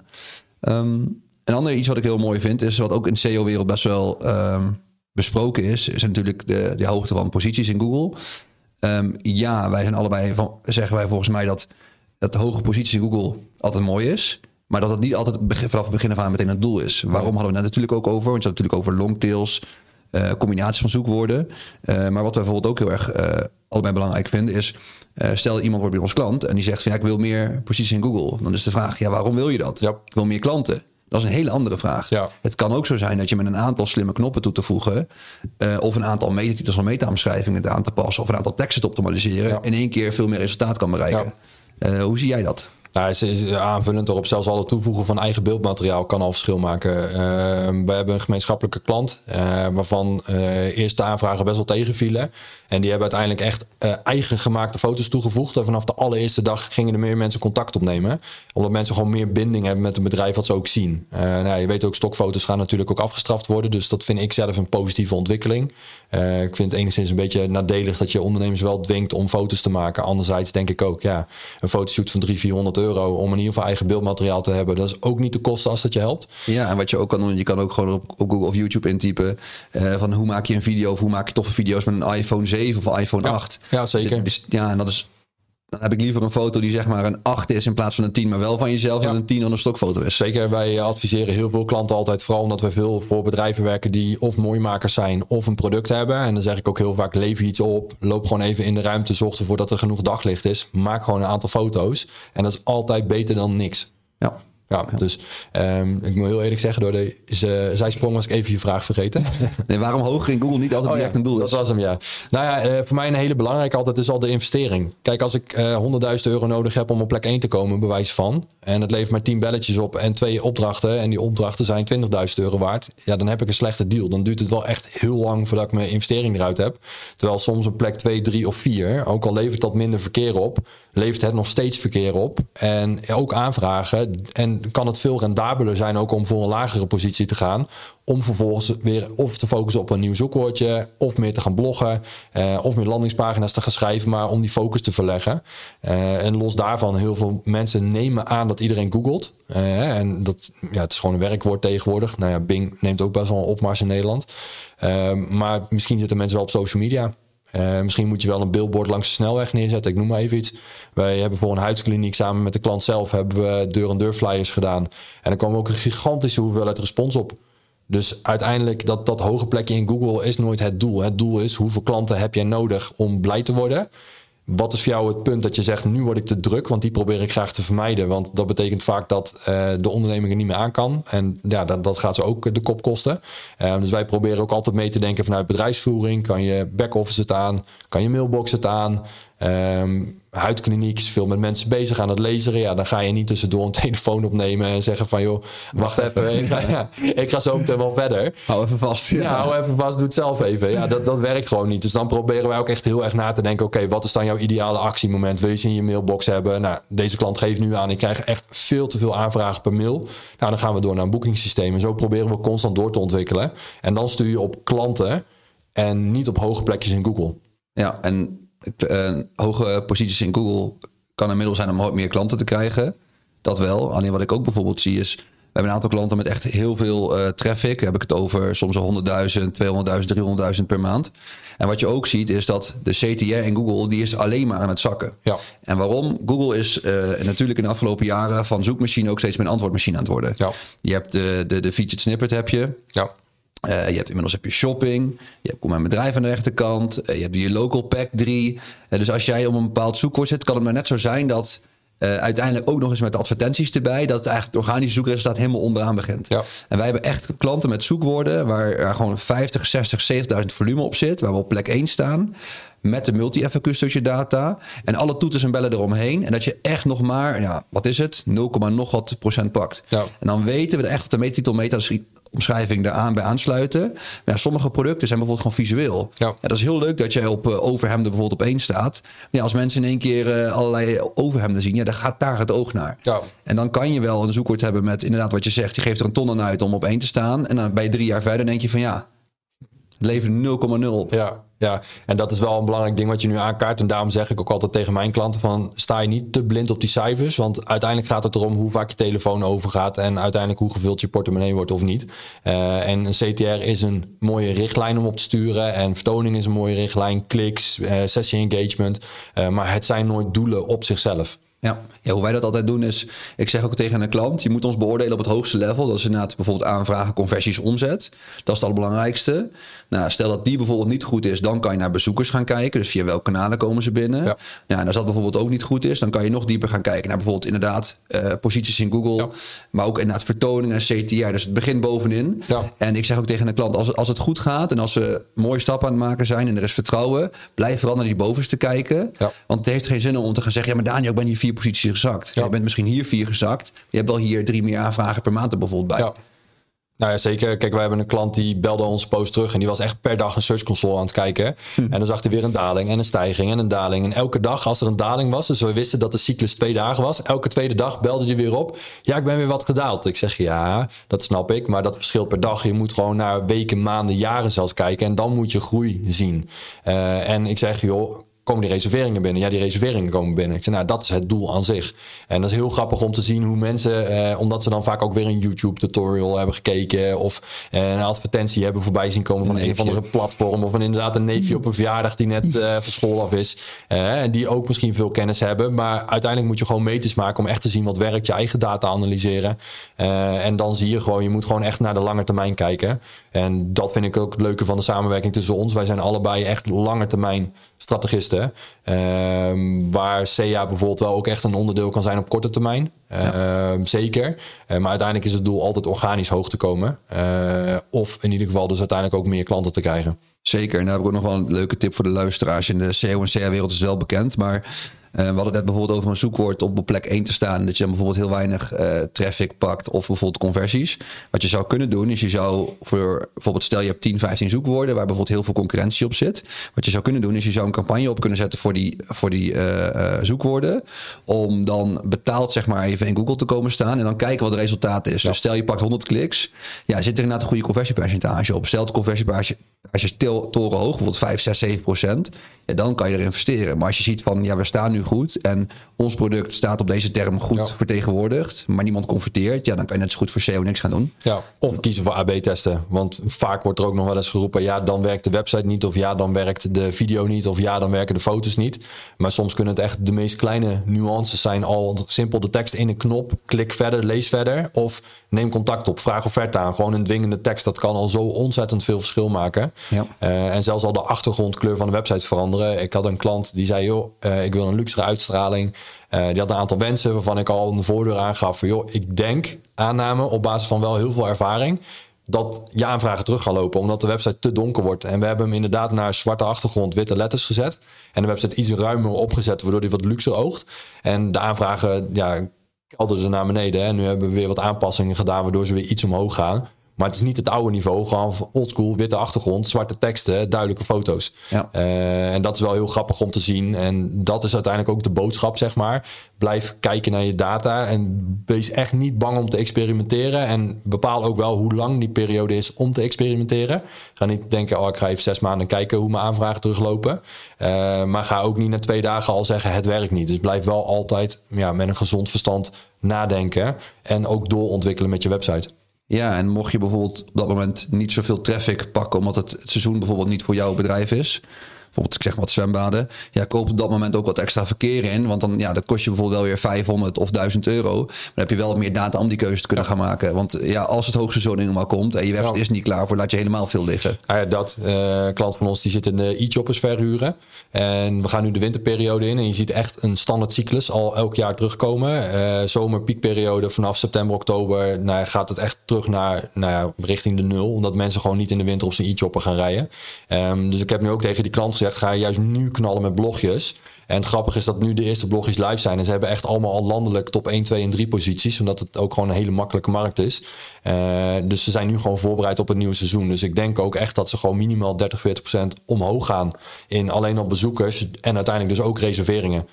Um, een ander iets wat ik heel mooi vind, is wat ook in de SEO-wereld best wel um, besproken is, is natuurlijk de, de hoogte van posities in Google. Um, ja, wij zijn allebei van, zeggen wij volgens mij dat, dat de hoge posities in Google altijd mooi is. Maar dat het niet altijd vanaf het begin af aan meteen het doel is. Waarom hadden we het natuurlijk ook over? Want je had natuurlijk over longtails. Uh, combinaties van zoekwoorden. Uh, maar wat we bijvoorbeeld ook heel erg uh, allebei belangrijk vinden is... stel iemand wordt bij ons klant en die zegt van ja, ik wil meer posities in Google. Dan is de vraag, ja, waarom wil je dat? Ja. Ik wil meer klanten. Dat is een hele andere vraag. Ja. Het kan ook zo zijn dat je met een aantal slimme knoppen toe te voegen... of een aantal metatitels of meta-omschrijvingen aan te passen... of een aantal teksten te optimaliseren... In één keer veel meer resultaat kan bereiken. hoe zie jij dat? Nou, is, is aanvullend erop, zelfs al het toevoegen van eigen beeldmateriaal kan al verschil maken. Uh, we hebben een gemeenschappelijke klant uh, waarvan uh, eerste aanvragen best wel tegenvielen. En die hebben uiteindelijk echt eigen gemaakte foto's toegevoegd. En vanaf de allereerste dag gingen er meer mensen contact opnemen. Omdat mensen gewoon meer binding hebben met een bedrijf wat ze ook zien. nou, je weet ook, stokfoto's gaan natuurlijk ook afgestraft worden. Dus dat vind ik zelf een positieve ontwikkeling. ik vind het enigszins een beetje nadelig dat je ondernemers wel dwingt om foto's te maken. Anderzijds denk ik ook, ja, een fotoshoot van 300, 400 euro om in ieder geval eigen beeldmateriaal te hebben. Dat is ook niet de kosten als dat je helpt. Ja, en wat je ook kan doen, je kan ook gewoon op, op Google of YouTube intypen uh, van hoe maak je een video of hoe maak je toffe video's met een iPhone 7 of iPhone 8. Ja, zeker. Dus, ja, en dat is dan heb ik liever een foto die zeg maar een 8 is in plaats van een 10, maar wel van jezelf en een 10 dan een stokfoto is. Zeker, wij adviseren heel veel klanten altijd, vooral omdat we veel voor bedrijven werken die of mooimakers zijn of een product hebben. En dan zeg ik ook heel vaak, lever iets op, loop gewoon even in de ruimte, zorg ervoor dat er genoeg daglicht is, maak gewoon een aantal foto's. En dat is altijd beter dan niks. Ja. Ja, dus um, ik moet heel eerlijk zeggen, door de zijsprong was ik even je vraag vergeten. [LAUGHS] Nee, waarom hoger in Google niet altijd oh, direct een doel is? Dat was hem, ja. Nou ja, uh, voor mij een hele belangrijke altijd is al de investering. Kijk, als ik uh, eh, 100.000 euro nodig heb om op plek 1 te komen, bewijs van, en het levert maar 10 belletjes op en twee opdrachten, en die opdrachten zijn 20.000 euro waard, ja, dan heb ik een slechte deal. Dan duurt het wel echt heel lang voordat ik mijn investering eruit heb. Terwijl soms een plek 2, 3 of 4, ook al levert dat minder verkeer op, levert het nog steeds verkeer op. En ook aanvragen. En kan het veel rendabeler zijn ook om voor een lagere positie te gaan. Om vervolgens weer of te focussen op een nieuw zoekwoordje. Of meer te gaan bloggen. Eh, of meer landingspagina's te gaan schrijven. Maar om die focus te verleggen. Uh, en los daarvan, heel veel mensen nemen aan dat iedereen googelt. Uh, en dat, ja, het is gewoon een werkwoord tegenwoordig. Nou ja, Bing neemt ook best wel een opmars in Nederland. maar misschien zitten mensen wel op social media. Uh, misschien moet je wel een billboard langs de snelweg neerzetten. Ik noem maar even iets. Wij hebben voor een huidkliniek samen met de klant zelf hebben we deur-en-deur flyers gedaan. En er kwam ook een gigantische hoeveelheid respons op. Dus uiteindelijk dat, dat hoge plekje in Google is nooit het doel. Het doel is hoeveel klanten heb jij nodig om blij te worden. Wat is voor jou het punt dat je zegt, nu word ik te druk? Want die probeer ik graag te vermijden. Want dat betekent vaak dat uh, de onderneming er niet meer aan kan. En ja, dat, dat gaat ze ook de kop kosten. Uh, dus wij proberen ook altijd mee te denken vanuit bedrijfsvoering. Kan je back-office het aan? Kan je mailbox het aan? Um, huidkliniek is veel met mensen bezig aan het lezen. Ja, dan ga je niet tussendoor een [LAUGHS] telefoon opnemen en zeggen van joh, wacht, even, Ik, ga, [LAUGHS] ja, ik ga zo meteen wel verder. Hou even vast. Ja, hou even vast, doe het zelf even. Ja, dat, dat werkt gewoon niet. Dus dan proberen wij ook echt heel erg na te denken, oké, wat is dan jouw ideale actiemoment? Wil je ze in je mailbox hebben? Nou, deze klant geeft nu aan, ik krijg echt veel te veel aanvragen per mail. Nou, dan gaan we door naar een boekingssysteem. En zo proberen we constant door te ontwikkelen. En dan stuur je op klanten en niet op hoge plekjes in Google. Ja, en hoge posities in Google kan een middel zijn om meer klanten te krijgen. Dat wel. Alleen wat ik ook bijvoorbeeld zie is... We hebben een aantal klanten met echt heel veel uh, traffic. Daar heb ik het over soms 100.000, 200.000, 300.000 per maand. En wat je ook ziet is dat de CTR in Google... die is alleen maar aan het zakken. Ja. En waarom? Google is uh, natuurlijk in de afgelopen jaren... van zoekmachine ook steeds meer een antwoordmachine aan het worden. Ja. Je hebt de, de, de featured snippet heb je. Ja. Uh, je hebt inmiddels heb je shopping. Je hebt kom mijn bedrijf aan de rechterkant. Uh, je hebt je local pack 3. Uh, dus als jij op een bepaald zoekwoord zit, kan het maar net zo zijn dat uiteindelijk ook nog eens met advertenties erbij, dat het eigenlijk het organische zoekresultaat helemaal onderaan begint. Ja. En wij hebben echt klanten met zoekwoorden waar er gewoon 50, 60, 70.000 volume op zit, waar we op plek 1 staan met de multi-FAQ data en alle toeters en bellen eromheen. En dat je echt nog maar, ja, wat is het, 0, nog wat procent pakt. Ja. En dan weten we echt dat de metatitel meta omschrijving daaraan bij aansluiten. Maar ja, sommige producten zijn bijvoorbeeld gewoon visueel. Ja. dat is heel leuk dat jij op uh, overhemden bijvoorbeeld op één staat. Maar ja, als mensen in één keer uh, allerlei overhemden zien, ja, dan gaat daar het oog naar. Ja. En dan kan je wel een zoekwoord hebben met inderdaad wat je zegt. Je geeft er een ton aan uit om op één te staan. En dan bij drie jaar verder denk je van ja, het levert 0,0 op. Ja, ja, en dat is wel een belangrijk ding wat je nu aankaart. En daarom zeg ik ook altijd tegen mijn klanten van... sta je niet te blind op die cijfers. Want uiteindelijk gaat het erom hoe vaak je telefoon overgaat... en uiteindelijk hoe gevuld je portemonnee wordt of niet. Uh, en een CTR is een mooie richtlijn om op te sturen. En vertoning is een mooie richtlijn. Kliks, uh, sessie engagement. Uh, maar het zijn nooit doelen op zichzelf. Ja. ja, hoe wij dat altijd doen is, ik zeg ook tegen een klant, je moet ons beoordelen op het hoogste level. Dat is inderdaad bijvoorbeeld aanvragen, conversies, omzet. Dat is het allerbelangrijkste. Nou, stel dat die bijvoorbeeld niet goed is, dan kan je naar bezoekers gaan kijken. Dus via welke kanalen komen ze binnen. Ja. Ja, en als dat bijvoorbeeld ook niet goed is, dan kan je nog dieper gaan kijken naar bijvoorbeeld inderdaad uh, posities in Google. Ja. Maar ook inderdaad vertoningen en CTR. Dus het begint bovenin. Ja. En ik zeg ook tegen een klant, als, als het goed gaat en als ze mooie stappen aan het maken zijn en er is vertrouwen, blijf vooral naar die bovenste kijken. Ja. Want het heeft geen zin om te gaan zeggen, ja maar Daniel, ik ben hier vier posities gezakt. Ja. Je bent misschien hier vier gezakt. Je hebt wel hier drie meer aanvragen per maand er bijvoorbeeld bij. Ja. Nou ja, zeker. Kijk, wij hebben een klant die belde ons post terug en die was echt per dag een search console aan het kijken. Hm. En dan zag hij weer een daling en een stijging en een daling. En elke dag als er een daling was, dus we wisten dat de cyclus twee dagen was, elke tweede dag belde hij weer op. Ja, ik ben weer wat gedaald. Ik zeg ja, dat snap ik, maar dat verschilt per dag. Je moet gewoon naar weken, maanden, jaren zelfs kijken en dan moet je groei zien. Uh, en ik zeg, joh, komen die reserveringen binnen? Ja, die reserveringen komen binnen. Ik zeg, nou, dat is het doel aan zich. En dat is heel grappig om te zien hoe mensen, eh, omdat ze dan vaak ook weer een YouTube-tutorial hebben gekeken of eh, een advertentie hebben voorbij zien komen van een, een of andere platform of een, inderdaad een neefje op een verjaardag die net uh, van school af is uh, en die ook misschien veel kennis hebben. Maar uiteindelijk moet je gewoon meters maken om echt te zien wat werkt, je eigen data analyseren. Uh, en dan zie je gewoon, je moet gewoon echt naar de lange termijn kijken. En dat vind ik ook het leuke van de samenwerking tussen ons. Wij zijn allebei echt lange termijn strategisten. Uh, waar CA bijvoorbeeld wel ook echt een onderdeel kan zijn op korte termijn. Ja. Uh, zeker. Uh, maar uiteindelijk is het doel altijd organisch hoog te komen. Uh, of in ieder geval dus uiteindelijk ook meer klanten te krijgen. Zeker. En daar heb ik ook nog wel een leuke tip voor de luisteraars. In de SEO en CA-wereld is wel bekend. Maar we hadden net bijvoorbeeld over een zoekwoord op plek 1 te staan. Dat je dan bijvoorbeeld heel weinig uh, traffic pakt of bijvoorbeeld conversies. Wat je zou kunnen doen is je zou voor bijvoorbeeld stel je hebt 10, 15 zoekwoorden waar bijvoorbeeld heel veel concurrentie op zit. Wat je zou kunnen doen is je zou een campagne op kunnen zetten voor die, voor die uh, zoekwoorden. Om dan betaald zeg maar even in Google te komen staan en dan kijken wat het resultaat is. Ja. Dus stel je pakt 100 kliks. Ja, zit er inderdaad een goede conversiepercentage op. Stel het conversiepercentage als je toren hoog, bijvoorbeeld 5, 6, 7 procent, ja, dan kan je er investeren. Maar als je ziet van, ja, we staan nu goed en ons product staat op deze term goed ja. vertegenwoordigd, maar niemand converteert, ja, dan kan je net zo goed voor SEO niks gaan doen. Ja, of kiezen voor AB-testen. Want vaak wordt er ook nog wel eens geroepen, ja, dan werkt de website niet, of ja, dan werkt de video niet, of ja, dan werken de foto's niet. Maar soms kunnen het echt de meest kleine nuances zijn, al simpel de tekst in een knop, klik verder, lees verder, of neem contact op, vraag offerte aan. Gewoon een dwingende tekst, dat kan al zo ontzettend veel verschil maken. Ja. Uh, en zelfs al de achtergrondkleur van de website veranderen. Ik had een klant die zei, joh, uh, ik wil een uitstraling. Uh, die had een aantal wensen waarvan ik al een voordeur aangaf. Van, joh, ik denk, aanname, op basis van wel heel veel ervaring... dat je aanvragen terug gaan lopen, omdat de website te donker wordt. En we hebben hem inderdaad naar zwarte achtergrond, witte letters gezet. En de website iets ruimer opgezet, waardoor die wat luxer oogt. En de aanvragen, ja, kelderden naar beneden. En nu hebben we weer wat aanpassingen gedaan, waardoor ze weer iets omhoog gaan. Maar het is niet het oude niveau, gewoon oldschool, witte achtergrond, zwarte teksten, duidelijke foto's. Ja. Uh, en dat is wel heel grappig om te zien. En dat is uiteindelijk ook de boodschap, zeg maar. Blijf kijken naar je data en wees echt niet bang om te experimenteren. En bepaal ook wel hoe lang die periode is om te experimenteren. Ga niet denken, oh, ik ga even zes maanden kijken hoe mijn aanvragen teruglopen. Uh, maar ga ook niet na twee dagen al zeggen, het werkt niet. Dus blijf wel altijd ja, met een gezond verstand nadenken en ook doorontwikkelen met je website. Ja, en mocht je bijvoorbeeld op dat moment niet zoveel traffic pakken, omdat het, seizoen bijvoorbeeld niet voor jouw bedrijf is, bijvoorbeeld ik zeg wat zwembaden, ja, koop op dat moment ook wat extra verkeer in. Want dan, ja, dat kost je bijvoorbeeld wel weer 500 of 1000 euro. Maar dan heb je wel wat meer data om die keuze te kunnen gaan maken. Want ja, als het hoogseizoen helemaal komt en je website is niet klaar voor, laat je helemaal veel liggen. ja, dat. Uh, klant van ons die zit in de e-shoppers verhuren. En we gaan nu de winterperiode in en je ziet echt een standaard cyclus al elk jaar terugkomen. Uh, zomer, piekperiode vanaf september, oktober nou, gaat het echt terug naar nou ja, richting de nul. Omdat mensen gewoon niet in de winter op zijn e-shopper gaan rijden. Um, dus ik heb nu ook tegen die klant gezegd, ga juist nu knallen met blogjes. En het grappige is dat nu de eerste blogjes live zijn. En ze hebben echt allemaal al landelijk top 1, 2 en 3 posities. Omdat het ook gewoon een hele makkelijke markt is. Uh, dus ze zijn nu gewoon voorbereid op het nieuwe seizoen. Dus ik denk ook echt dat ze gewoon minimaal 30, 40 procent omhoog gaan. In alleen op bezoekers. En uiteindelijk dus ook reserveringen.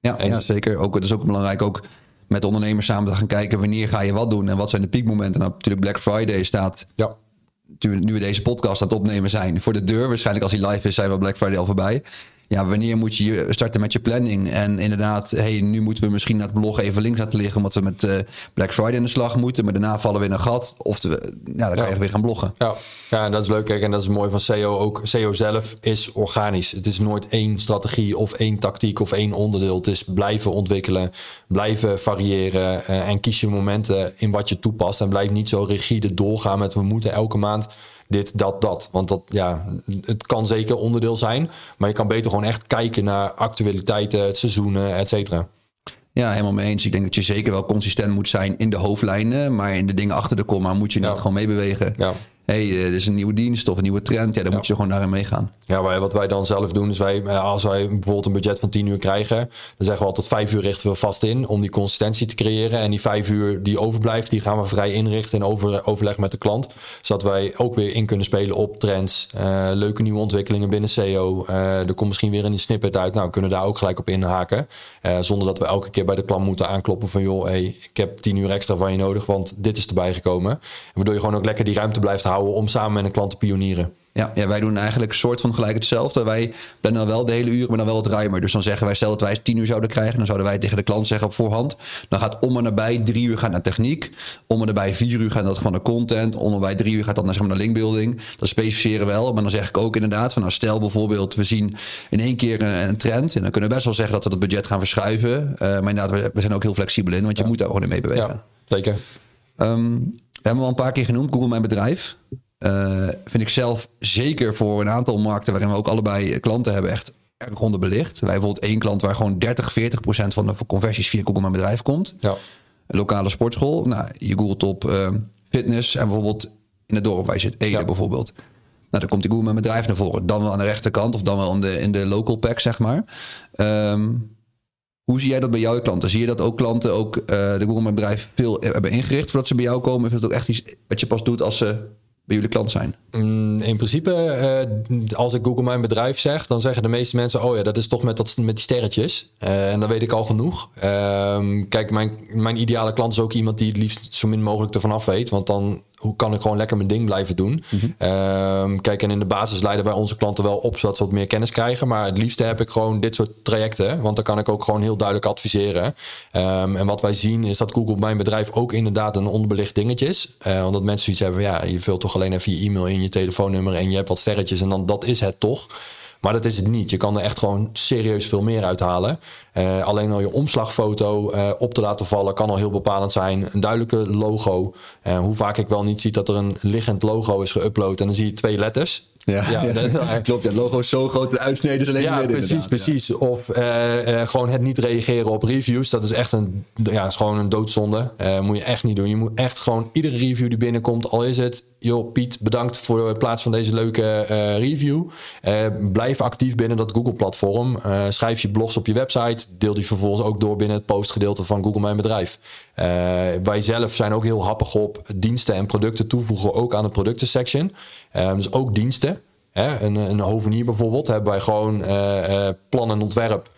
Ja, en, ja zeker. Ook, het is ook belangrijk ook met ondernemers samen te gaan kijken wanneer ga je wat doen en wat zijn de piekmomenten. Nou, natuurlijk Black Friday staat ja nu we deze podcast aan het opnemen zijn, voor de deur. Waarschijnlijk als hij live is, zijn we Black Friday al voorbij ja, wanneer moet je starten met je planning? En inderdaad, hey, nu moeten we misschien naar het blog even links laten liggen, omdat we met uh, Black Friday in de slag moeten. Maar daarna vallen we in een gat. Of we, ja, dan kan je weer gaan bloggen. Ja. ja, en dat is leuk. Kijk, en dat is mooi van SEO ook. SEO zelf is organisch. Het is nooit één strategie of één tactiek of één onderdeel. Het is blijven ontwikkelen, blijven variëren uh, en kies je momenten in wat je toepast. En blijf niet zo rigide doorgaan met we moeten elke maand dit, dat, dat. Want dat, ja, het kan zeker onderdeel zijn. Maar je kan beter gewoon echt kijken naar actualiteiten, seizoenen, et cetera. Ja, helemaal mee eens. Ik denk dat je zeker wel consistent moet zijn in de hoofdlijnen. Maar in de dingen achter de komma moet je net gewoon meebewegen. Ja hey, eh, er is een nieuwe dienst of een nieuwe trend. Ja, dan moet je gewoon daarin meegaan. Ja, wat wij dan zelf doen is wij, eh, als wij bijvoorbeeld een budget van 10 uur krijgen, dan zeggen we altijd 5 uur richten we vast in om die consistentie te creëren. En die 5 uur die overblijft, die gaan we vrij inrichten en over, overleg met de klant. Zodat wij ook weer in kunnen spelen op trends, uh, leuke nieuwe ontwikkelingen binnen SEO. Uh, er komt misschien weer een snippet uit. Nou, we kunnen daar ook gelijk op inhaken. Uh, zonder dat we elke keer bij de klant moeten aankloppen van joh, hey, ik heb 10 uur extra van je nodig, want dit is erbij gekomen. Waardoor je gewoon ook lekker die ruimte blijft houden om samen met een klant te pionieren. Ja, ja, wij doen eigenlijk soort van gelijk hetzelfde. Wij plannen dan wel de hele uren, maar dan wel wat ruimer. Dus dan zeggen wij, stel dat wij tien uur zouden krijgen, dan zouden wij tegen de klant zeggen op voorhand. Dan gaat om en nabij drie uur gaat naar techniek. Om en nabij vier uur gaat dat gewoon naar content. Om en nabij drie uur gaat dat naar, zeg maar, naar linkbuilding. Dat specificeren wel. Maar dan zeg ik ook inderdaad van, nou stel bijvoorbeeld, we zien in één keer een, trend. En dan kunnen we best wel zeggen dat we het budget gaan verschuiven. Uh, maar inderdaad, we, zijn ook heel flexibel in, want je moet daar gewoon in mee bewegen. Ja, zeker. Um, we hebben al een paar keer genoemd, Google Mijn Bedrijf. Uh, vind ik zelf zeker voor een aantal markten waarin we ook allebei klanten hebben, echt erg onderbelicht. Wij bijvoorbeeld één klant waar gewoon 30, 40 procent van de conversies via Google Mijn Bedrijf komt. Ja. Een lokale sportschool. Nou, je googelt op uh, fitness en bijvoorbeeld in het dorp waar je zit, Ede bijvoorbeeld. Nou, dan komt die Google Mijn Bedrijf naar voren. Dan wel aan de rechterkant of dan wel in de, in de local pack, zeg maar. Um, hoe zie jij dat bij jouw klanten? Zie je dat ook klanten ook uh, de Google Mijn Bedrijf veel hebben ingericht voordat ze bij jou komen? Of is het ook echt iets wat je pas doet als ze bij jullie klant zijn? Mm, in principe, uh, als ik Google Mijn Bedrijf zeg, dan zeggen de meeste mensen: Oh ja, dat is toch met, dat, met die sterretjes. Uh, en dan weet ik al genoeg. Uh, kijk, mijn, mijn ideale klant is ook iemand die het liefst zo min mogelijk ervan af weet. Want dan hoe kan ik gewoon lekker mijn ding blijven doen? Mm kijk, en in de basis leiden wij onze klanten wel op zodat ze wat meer kennis krijgen. Maar het liefste heb ik gewoon dit soort trajecten. Want dan kan ik ook gewoon heel duidelijk adviseren. Um, en wat wij zien is dat Google mijn bedrijf ook inderdaad een onderbelicht dingetje is. Uh, omdat mensen zoiets hebben, ja, je vult toch alleen even je e-mail in, je telefoonnummer en je hebt wat sterretjes en dan dat is het toch. Maar dat is het niet. Je kan er echt gewoon serieus veel meer uithalen. Uh, alleen al je omslagfoto uh, op te laten vallen kan al heel bepalend zijn. Een duidelijke logo. Uh, hoe vaak ik wel niet zie dat er een liggend logo is geüpload en dan zie je twee letters. Ja, ja, ja. klopt. Ja, logo is zo groot, de uitsnede is alleen Ja, precies, precies. Of uh, uh, gewoon het niet reageren op reviews. Dat is echt een, ja, is gewoon een doodzonde. Uh, moet je echt niet doen. Je moet echt gewoon iedere review die binnenkomt, al is het... joh, Piet, bedankt voor het plaats van deze leuke review. blijf actief binnen dat Google-platform. schrijf je blogs op je website. Deel die vervolgens ook door binnen het postgedeelte van Google Mijn Bedrijf. Wij zelf zijn ook heel happig op diensten en producten toevoegen... ook aan de producten-section. dus ook diensten. Hè, een, een hovenier bijvoorbeeld, hebben wij gewoon uh, plan en ontwerp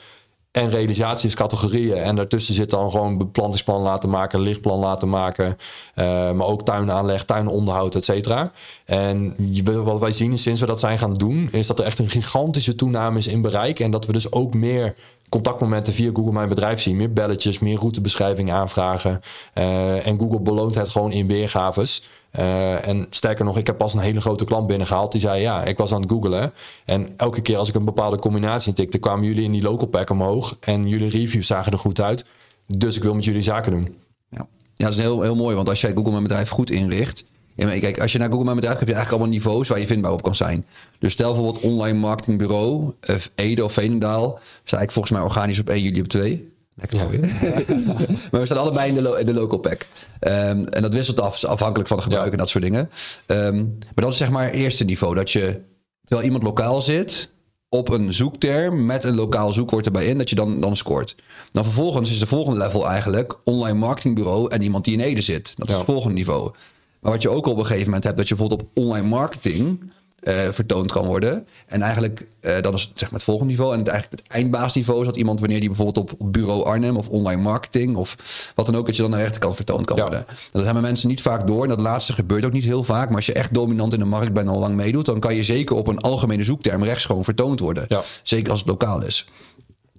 en realisatiescategorieën. En daartussen zit dan gewoon beplantingsplan laten maken, lichtplan laten maken. Maar ook tuinaanleg, tuinonderhoud, et cetera. En wat wij zien sinds we dat zijn gaan doen, is dat er echt een gigantische toename is in bereik. En dat we dus ook meer contactmomenten via Google Mijn Bedrijf zien. Meer belletjes, meer routebeschrijvingen aanvragen. Uh, en Google beloont het gewoon in weergaves. Uh, en sterker nog, ik heb pas een hele grote klant binnengehaald. Die zei, ja, ik was aan het googlen. En elke keer als ik een bepaalde combinatie tikte... kwamen jullie in die local pack omhoog. En jullie reviews zagen er goed uit. Dus ik wil met jullie zaken doen. Ja, ja dat is heel, heel mooi. Want als jij Google Mijn Bedrijf goed inricht... Ja, maar kijk, als je naar Google Mijn Bedrijf heb je eigenlijk allemaal niveaus waar je vindbaar op kan zijn. Dus stel bijvoorbeeld online marketingbureau, of Ede of Veenendaal, sta ik volgens mij organisch op 1, jullie op 2. Lekker ja. [LAUGHS] maar we staan allebei in de, in de local pack. Um, en dat wisselt af, afhankelijk van de gebruik en dat soort dingen. Um, maar dat is zeg maar het eerste niveau. Dat je, terwijl iemand lokaal zit, op een zoekterm met een lokaal zoekwoord erbij in, dat je dan, dan scoort. Dan vervolgens is de volgende level eigenlijk online marketingbureau en iemand die in Ede zit. Dat is ja. het volgende niveau. Maar wat je ook op een gegeven moment hebt, dat je bijvoorbeeld op online marketing uh, vertoond kan worden. En eigenlijk, uh, dat is zeg maar het volgende niveau. En het, eigenlijk het eindbaasniveau is dat iemand, wanneer die bijvoorbeeld op, bureau Arnhem of online marketing of wat dan ook, dat je dan naar de rechterkant vertoond kan ja. worden. Dat hebben mensen niet vaak door. En dat laatste gebeurt ook niet heel vaak. Maar als je echt dominant in de markt bent al lang meedoet, dan kan je zeker op een algemene zoekterm rechts gewoon vertoond worden. Ja. Zeker als het lokaal is.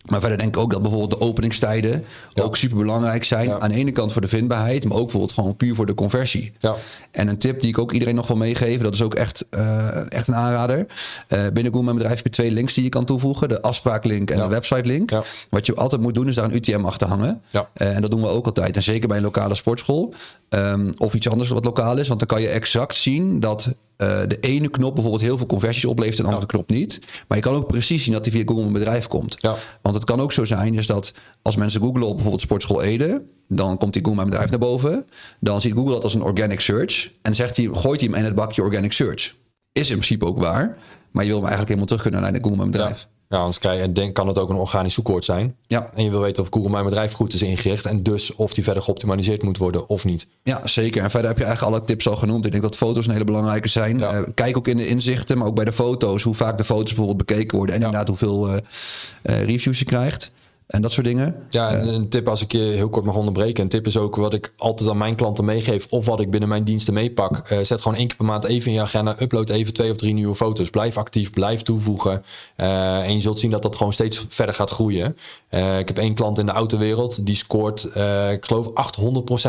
Maar verder denk ik ook dat bijvoorbeeld de openingstijden ja. ook super belangrijk zijn. Aan de ene kant voor de vindbaarheid, maar ook bijvoorbeeld gewoon puur voor de conversie. Ja. En een tip die ik ook iedereen nog wil meegeven, dat is ook echt, uh, echt een aanrader. Uh, binnen Google Mijn Bedrijf heb je twee links die je kan toevoegen: de afspraaklink en de website link. Wat je altijd moet doen, is daar een UTM achter hangen. Uh, en dat doen we ook altijd. En zeker bij een lokale sportschool. Um, of iets anders wat lokaal is. Want dan kan je exact zien dat uh, de ene knop bijvoorbeeld heel veel conversies oplevert en de andere knop niet. Maar je kan ook precies zien dat die via Google een bedrijf komt. Ja. Want het kan ook zo zijn is dat als mensen googlen op bijvoorbeeld Sportschool Ede, dan komt die Google mijn bedrijf naar boven. Dan ziet Google dat als een organic search en zegt hij, gooit hij hem in het bakje organic search. Is in principe ook waar, maar je wil hem eigenlijk helemaal terug kunnen naar de Google mijn bedrijf. Ja. Ja, anders kan, je, denk, kan het ook een organisch zoekwoord zijn. Ja. En je wil weten of Google Mijn Bedrijf goed is ingericht. En dus of die verder geoptimaliseerd moet worden of niet. Ja, zeker. En verder heb je eigenlijk alle tips al genoemd. Ik denk dat foto's een hele belangrijke zijn. Ja. Uh, kijk ook in de inzichten, maar ook bij de foto's. Hoe vaak de foto's bijvoorbeeld bekeken worden. En ja. inderdaad hoeveel uh, uh, reviews je krijgt. En dat soort dingen. Ja, en een tip als ik je heel kort mag onderbreken. Een tip is ook wat ik altijd aan mijn klanten meegeef. Of wat ik binnen mijn diensten meepak. Uh, zet gewoon één keer per maand even in je agenda. Upload even twee of drie nieuwe foto's. Blijf actief, blijf toevoegen. Uh, en je zult zien dat dat gewoon steeds verder gaat groeien. Uh, ik heb één klant in de autowereld. Die scoort, ik geloof,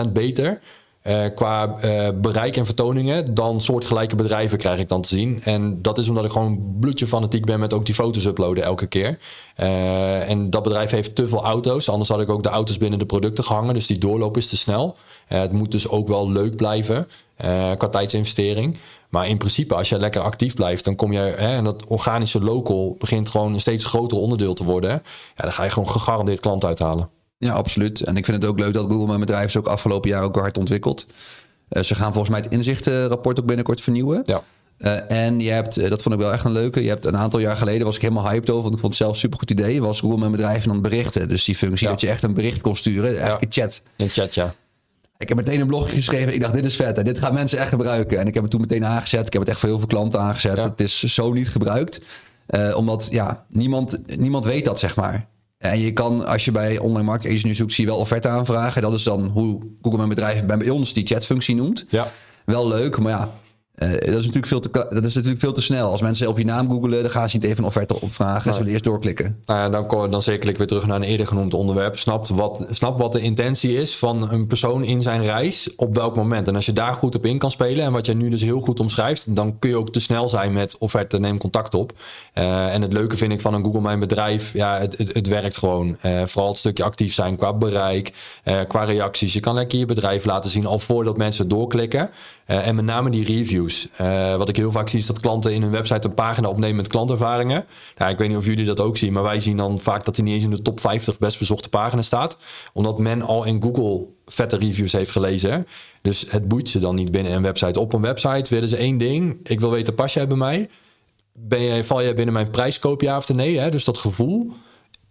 800% beter uh, qua uh, bereik en vertoningen dan soortgelijke bedrijven krijg ik dan te zien. En dat is omdat ik gewoon bloedje fanatiek ben met ook die foto's uploaden elke keer. Uh, en dat bedrijf heeft te veel auto's. Anders had ik ook de auto's binnen de producten gehangen. Dus die doorloop is te snel. het moet dus ook wel leuk blijven qua tijdsinvestering. Maar in principe, als je lekker actief blijft, dan kom je. Hè, en dat organische local begint gewoon een steeds groter onderdeel te worden. Ja, dan ga je gewoon gegarandeerd klant uithalen. Ja, absoluut. En ik vind het ook leuk dat Google mijn bedrijf is ook afgelopen jaar ook hard ontwikkeld. Uh, ze gaan volgens mij het inzichtenrapport ook binnenkort vernieuwen. Ja. Uh, en je hebt, uh, dat vond ik wel echt een leuke. Je hebt een aantal jaar geleden was ik helemaal hyped over, want ik vond het zelf een supergoed idee. Was Google mijn bedrijf dan berichten. Dus die functie ja. dat je echt een bericht kon sturen, eigenlijk ja. een chat. Een chat, ja. Ik heb meteen een blogje geschreven. Ik dacht, dit is vet. En dit gaan mensen echt gebruiken. En ik heb het toen meteen aangezet. Ik heb het echt voor heel veel klanten aangezet. Het is zo niet gebruikt. Uh, omdat ja, niemand, niemand weet dat, zeg maar. En je kan, als je bij online marketing nu zoekt, zie je wel offerte aanvragen. Dat is dan hoe Google mijn bedrijf bij ons die chatfunctie noemt. Ja. Wel leuk, maar ja, uh, dat, is natuurlijk veel te, dat is natuurlijk veel te snel. Als mensen op je naam googelen, dan gaan ze niet even een offerte opvragen. Nee. Ze willen eerst doorklikken. Nou ja, dan, dan zeker ik weer terug naar een eerder genoemd onderwerp. Snap wat, snap wat de intentie is van een persoon in zijn reis op welk moment. En als je daar goed op in kan spelen en wat jij nu dus heel goed omschrijft, dan kun je ook te snel zijn met offerte, neem contact op. Uh, en het leuke vind ik van een Google Mijn Bedrijf, ja, het, het, het werkt gewoon. Uh, vooral het stukje actief zijn qua bereik, qua reacties. Je kan lekker je bedrijf laten zien al voordat mensen doorklikken. En met name die reviews. Uh, wat ik heel vaak zie is dat klanten in hun website een pagina opnemen met klantervaringen. Nou, ik weet niet of jullie dat ook zien, maar wij zien dan vaak dat hij niet eens in de top 50 best bezochte pagina's staat. Omdat men al in Google vette reviews heeft gelezen. Dus het boeit ze dan niet binnen een website. Op een website willen ze één ding. Ik wil weten, pas jij bij mij? Ben jij, val jij binnen mijn prijskoop, ja of nee? Hè? Dus dat gevoel.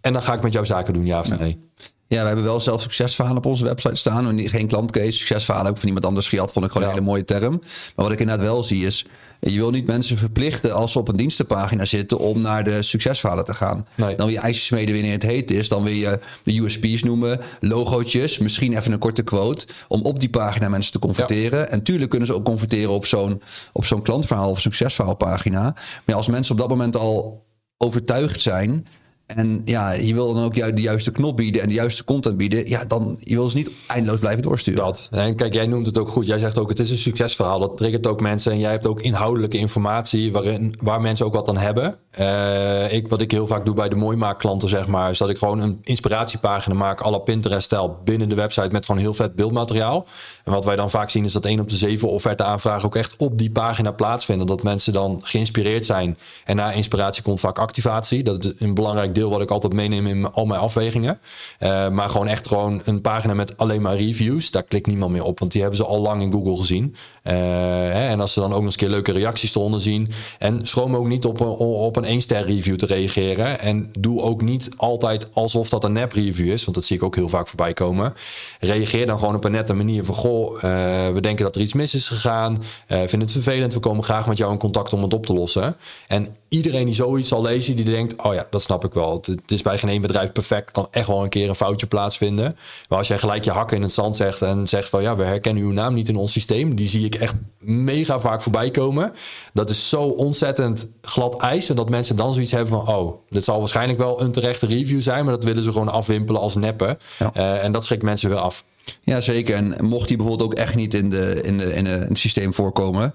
En dan ga ik met jouw zaken doen, ja of nee? Ja, we hebben wel zelf succesverhalen op onze website staan. Geen klantcase, succesverhalen ook van iemand anders gehad. Vond ik gewoon ja. een hele mooie term. Maar wat ik inderdaad wel zie is... Je wil niet mensen verplichten als ze op een dienstenpagina zitten... om naar de succesverhalen te gaan. Nee. Dan wil je ijsjes smeden wanneer het heet is. Dan wil je de USP's noemen, logootjes. Misschien even een korte quote. Om op die pagina mensen te converteren. Ja. En tuurlijk kunnen ze ook converteren op zo'n, op zo'n klantverhaal of succesverhaalpagina. Maar als mensen op dat moment al overtuigd zijn En ja, je wil dan ook de juiste knop bieden en de juiste content bieden. Ja, dan je wil ze niet eindeloos blijven doorsturen. Dat. En kijk, jij noemt het ook goed. Jij zegt ook, het is een succesverhaal. Dat triggert ook mensen. En jij hebt ook inhoudelijke informatie waarin, waar mensen ook wat aan hebben. Eh, ik, wat ik heel vaak doe bij de mooimaakklanten, zeg maar, is dat ik gewoon een inspiratiepagina maak, la Pinterest-stijl, binnen de website met gewoon heel vet beeldmateriaal. En wat wij dan vaak zien is dat één op de zeven offerte aanvragen ook echt op die pagina plaatsvinden. Dat mensen dan geïnspireerd zijn. En na inspiratie komt vaak activatie. Dat is een belangrijk deel wat ik altijd meeneem in al mijn afwegingen. Eh, maar gewoon echt gewoon een pagina met alleen maar reviews. Daar klikt niemand meer op, want die hebben ze al lang in Google gezien. Eh, en als ze dan ook nog eens een keer leuke reacties eronder zien. En schroom ook niet op een, op een 1-ster review te reageren. En doe ook niet altijd alsof dat een nep review is. Want dat zie ik ook heel vaak voorbij komen. Reageer dan gewoon op een nette manier van... Goh, eh, we denken dat er iets mis is gegaan. Eh vinden het vervelend. We komen graag met jou in contact om het op te lossen. En iedereen die zoiets zal lezen, die denkt... oh ja, dat snap ik wel. Het, het is bij geen één bedrijf perfect. kan echt wel een keer een foutje plaatsvinden. Maar als jij gelijk je hakken in het zand zegt... en zegt van ja, we herkennen uw naam niet in ons systeem... die zie ik echt mega vaak voorbij komen. Dat is zo ontzettend glad ijs... en dat mensen dan zoiets hebben van... oh, dit zal waarschijnlijk wel een terechte review zijn... maar dat willen ze gewoon afwimpelen als neppen. Ja. Eh, en dat schrikt mensen weer af. Ja, zeker. En mocht die bijvoorbeeld ook echt niet in, de, in, de, in, de, in het systeem voorkomen.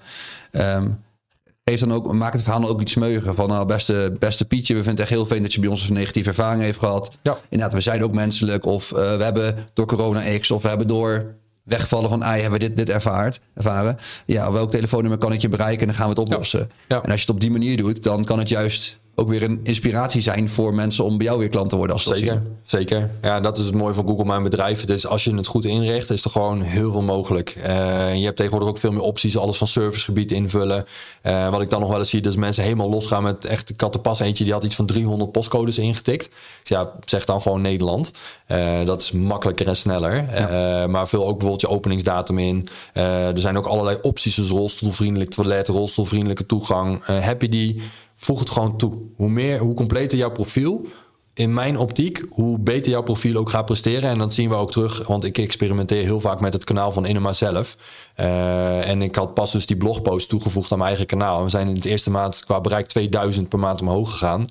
geef dan ook, maak het verhaal ook iets smeuiger. Van nou, beste, beste Pietje, we vinden het echt heel fijn dat je bij ons een negatieve ervaring heeft gehad. Ja. Inderdaad, we zijn ook menselijk. Of eh, we hebben door corona X, of we hebben door wegvallen van ei, hebben we dit, dit ervaard, ervaren. Ja, welk telefoonnummer kan ik je bereiken en dan gaan we het oplossen. Ja. En als je het op die manier doet, dan kan het juist ook weer een inspiratie zijn voor mensen om bij jou weer klant te worden. Als Zeker, zien. zeker. Ja, dat is het mooie van Google Mijn Bedrijf. Het is, als je het goed inricht, is er gewoon heel veel mogelijk. Eh, je hebt tegenwoordig ook veel meer opties. Alles van servicegebied invullen. Eh, wat ik dan nog wel eens zie, is mensen helemaal losgaan met echt... Ik had er pas eentje, die had iets van 300 postcodes ingetikt. Dus ja, zeg dan gewoon Nederland. Eh, dat is makkelijker en sneller. Maar vul ook bijvoorbeeld je openingsdatum in. Er zijn ook allerlei opties, dus rolstoelvriendelijk toilet, rolstoelvriendelijke toegang. Heb je die, voeg het gewoon toe. Hoe meer, hoe completer jouw profiel, in mijn optiek, hoe beter jouw profiel ook gaat presteren. En dat zien we ook terug, want ik experimenteer heel vaak met het kanaal van Inema zelf. Eh, en ik had pas dus die blogpost toegevoegd aan mijn eigen kanaal. En we zijn in de eerste maand qua bereik 2000 per maand omhoog gegaan.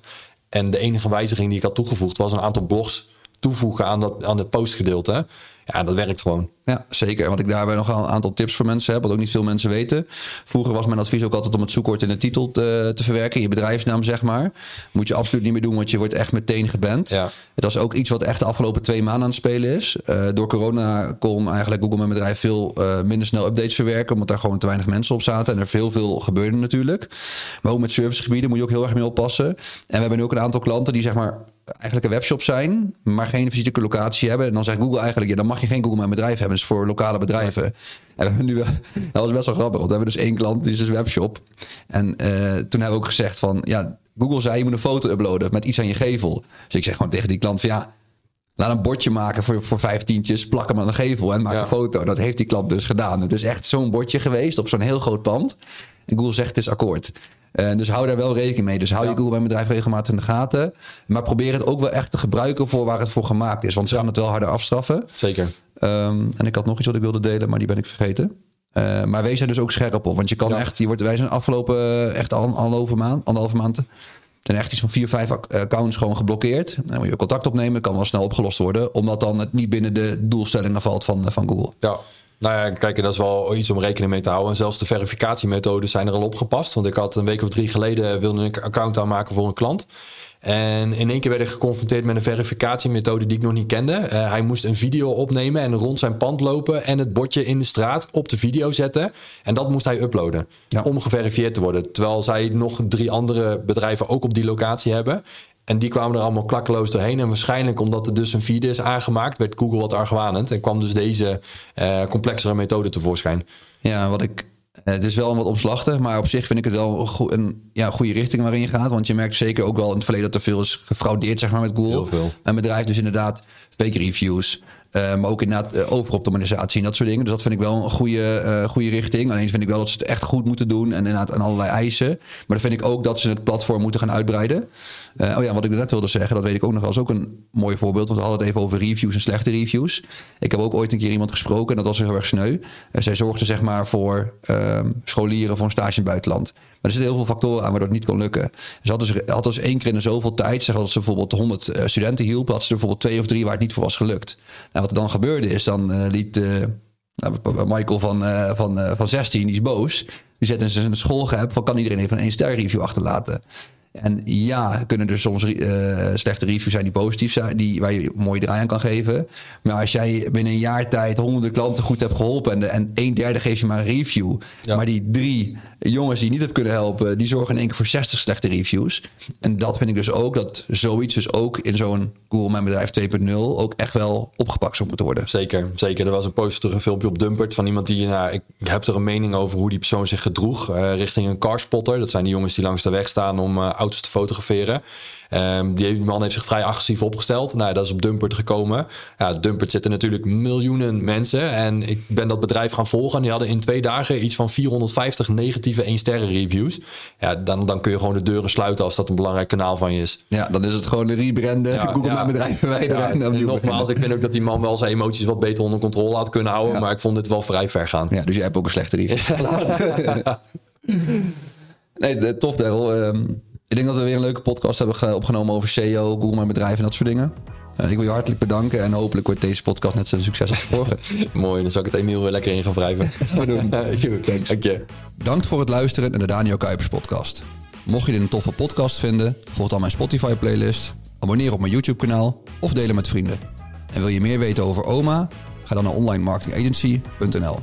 En de enige wijziging die ik had toegevoegd was een aantal blogs toevoegen aan, dat, aan het postgedeelte. Ja, dat werkt gewoon. Ja, zeker. Want ik daarbij nog wel een aantal tips voor mensen heb, wat ook niet veel mensen weten. Vroeger was mijn advies ook altijd om het zoekwoord in de titel te, te verwerken, je bedrijfsnaam zeg maar. Moet je absoluut niet meer doen, want je wordt echt meteen geband. Ja. Dat is ook iets wat echt de afgelopen twee maanden aan het spelen is. Eh, door corona kon eigenlijk Google mijn bedrijf veel eh, minder snel updates verwerken, omdat daar gewoon te weinig mensen op zaten en er veel veel gebeurde natuurlijk. Maar ook met servicegebieden moet je ook heel erg mee oppassen. En we hebben nu ook een aantal klanten die zeg maar eigenlijk een webshop zijn, maar geen fysieke locatie hebben. En dan zegt Google eigenlijk, ja, dan mag je geen Google Mijn Bedrijf hebben. Is voor lokale bedrijven. En we hebben nu, wel- [LAUGHS] dat was best wel grappig, want we hebben dus één klant, die is dus een webshop. En eh, toen hebben we ook gezegd van, ja, Google zei je moet een foto uploaden met iets aan je gevel. Dus ik zeg gewoon tegen die klant van, ja, laat een bordje maken voor, voor vijftientjes, plak hem aan de gevel en maak Ja. een foto. Dat heeft die klant dus gedaan. Het is echt zo'n bordje geweest op zo'n heel groot pand. En Google zegt het is akkoord. Eh, dus hou daar wel rekening mee. Dus hou je. Google bij bedrijf regelmatig in de gaten. Maar probeer het ook wel echt te gebruiken voor waar het voor gemaakt is. Want ze gaan het wel harder afstraffen. Zeker. Ehm, en ik had nog iets wat ik wilde delen, maar die ben ik vergeten. Eh, maar wees er dus ook scherp op. Want je kan Ja. echt, je wordt, wij zijn afgelopen eh, echt al, anderhalve maand, anderhalve maand. Zijn echt iets van vier, vijf ac- accounts gewoon geblokkeerd. Dan moet je contact opnemen, kan wel snel opgelost worden. Omdat dan het niet binnen de doelstellingen valt van, van Google. Ja. Nou ja, kijk, dat is wel iets om rekening mee te houden. En zelfs de verificatiemethodes zijn er al opgepast. Want ik had een week of drie geleden wilde ik een account aanmaken voor een klant. En in één keer werd ik geconfronteerd met een verificatiemethode die ik nog niet kende. Eh, hij moest een video opnemen en rond zijn pand lopen en het bordje in de straat op de video zetten. En dat moest hij uploaden Ja. om geverifieerd te worden. Terwijl zij nog drie andere bedrijven ook op die locatie hebben. En die kwamen er allemaal klakkeloos doorheen. En waarschijnlijk omdat er dus een feed is aangemaakt, werd Google wat argwanend. En kwam dus deze eh, complexere methode tevoorschijn. Ja, wat ik. eh, Het is wel een wat omslachtig, maar op zich vind ik het wel een ja, goede richting waarin je gaat. Want je merkt zeker ook wel in het verleden dat er veel is gefraudeerd zeg maar, met Google. Heel veel. Een bedrijf dus inderdaad fake reviews. Eh, maar ook inderdaad uh, overoptimalisatie en dat soort dingen. Dus dat vind ik wel een goede, eh, goede richting. Alleen vind ik wel dat ze het echt goed moeten doen. En inderdaad aan allerlei eisen. Maar dan vind ik ook dat ze het platform moeten gaan uitbreiden. Eh, oh ja, wat ik net wilde zeggen, dat weet ik ook nog is ook een mooi voorbeeld. Want we hadden het even over reviews en slechte reviews. Ik heb ook ooit een keer iemand gesproken. En dat was heel erg sneu. Zij zorgde zeg maar voor ehm, scholieren voor een stage in het buitenland. Er zitten heel veel factoren aan waardoor het niet kon lukken. Ze had dus, had dus één keer in zoveel tijd, zeg dat ze bijvoorbeeld 100 uh, studenten hielpen, had ze er bijvoorbeeld twee of drie waar het niet voor was gelukt. Nou, wat er dan gebeurde is, dan uh, liet uh, nou, Michael van, van, van 16, die is boos. Die zet in zijn schoolgap van kan iedereen even een één ster review achterlaten. En ja, kunnen er soms uh, slechte reviews zijn die positief zijn, die, waar je een mooie draai aan kan geven. Maar als jij binnen een jaar tijd honderden klanten goed hebt geholpen en, en een derde geeft je maar een review. Ja. Maar die drie jongens die je niet hebt kunnen helpen, die zorgen in één keer voor 60 slechte reviews. En dat vind ik dus ook, dat zoiets dus ook in zo'n Google Mijn Bedrijf 2.0 ook echt wel opgepakt zou moeten worden. Zeker, zeker. Er was een een filmpje op Dumpert van iemand die, nou, ik heb er een mening over hoe die persoon zich gedroeg uh, richting een carspotter. Dat zijn die jongens die langs de weg staan om uh, auto's te fotograferen. Um, die man heeft zich vrij agressief opgesteld. Nou, dat is op Dumpert gekomen. Ja, Dumpert zitten natuurlijk miljoenen mensen. En ik ben dat bedrijf gaan volgen. En die hadden in twee dagen iets van 450 negatieve 1 sterren reviews. Ja, dan, dan kun je gewoon de deuren sluiten als dat een belangrijk kanaal van je is. Ja, dan is het gewoon een rebranden. Ja, Google ja. mijn bedrijf verwijderen. Ja, en, en nogmaals, ik vind ook dat die man wel zijn emoties wat beter onder controle had kunnen houden. Maar ik vond dit wel vrij ver gaan. Ja, dus jij hebt ook een slechte review. [LAUGHS] [LAUGHS] nee, tof Daryl. Um, ik denk dat we weer een leuke podcast hebben opgenomen over SEO, Google Mijn Bedrijf en dat soort dingen. Uh, ik wil je hartelijk bedanken en hopelijk wordt deze podcast net zo'n succes als de vorige. [LAUGHS] Mooi, dan zal ik het Emiel weer lekker in gaan wrijven. [LAUGHS] Dank je. Bedankt voor het luisteren naar de Daniel Kuipers podcast. Mocht je dit een toffe podcast vinden, volg dan mijn Spotify playlist, abonneer op mijn YouTube kanaal of delen met vrienden. En wil je meer weten over OMA? Ga dan naar onlinemarketingagency.nl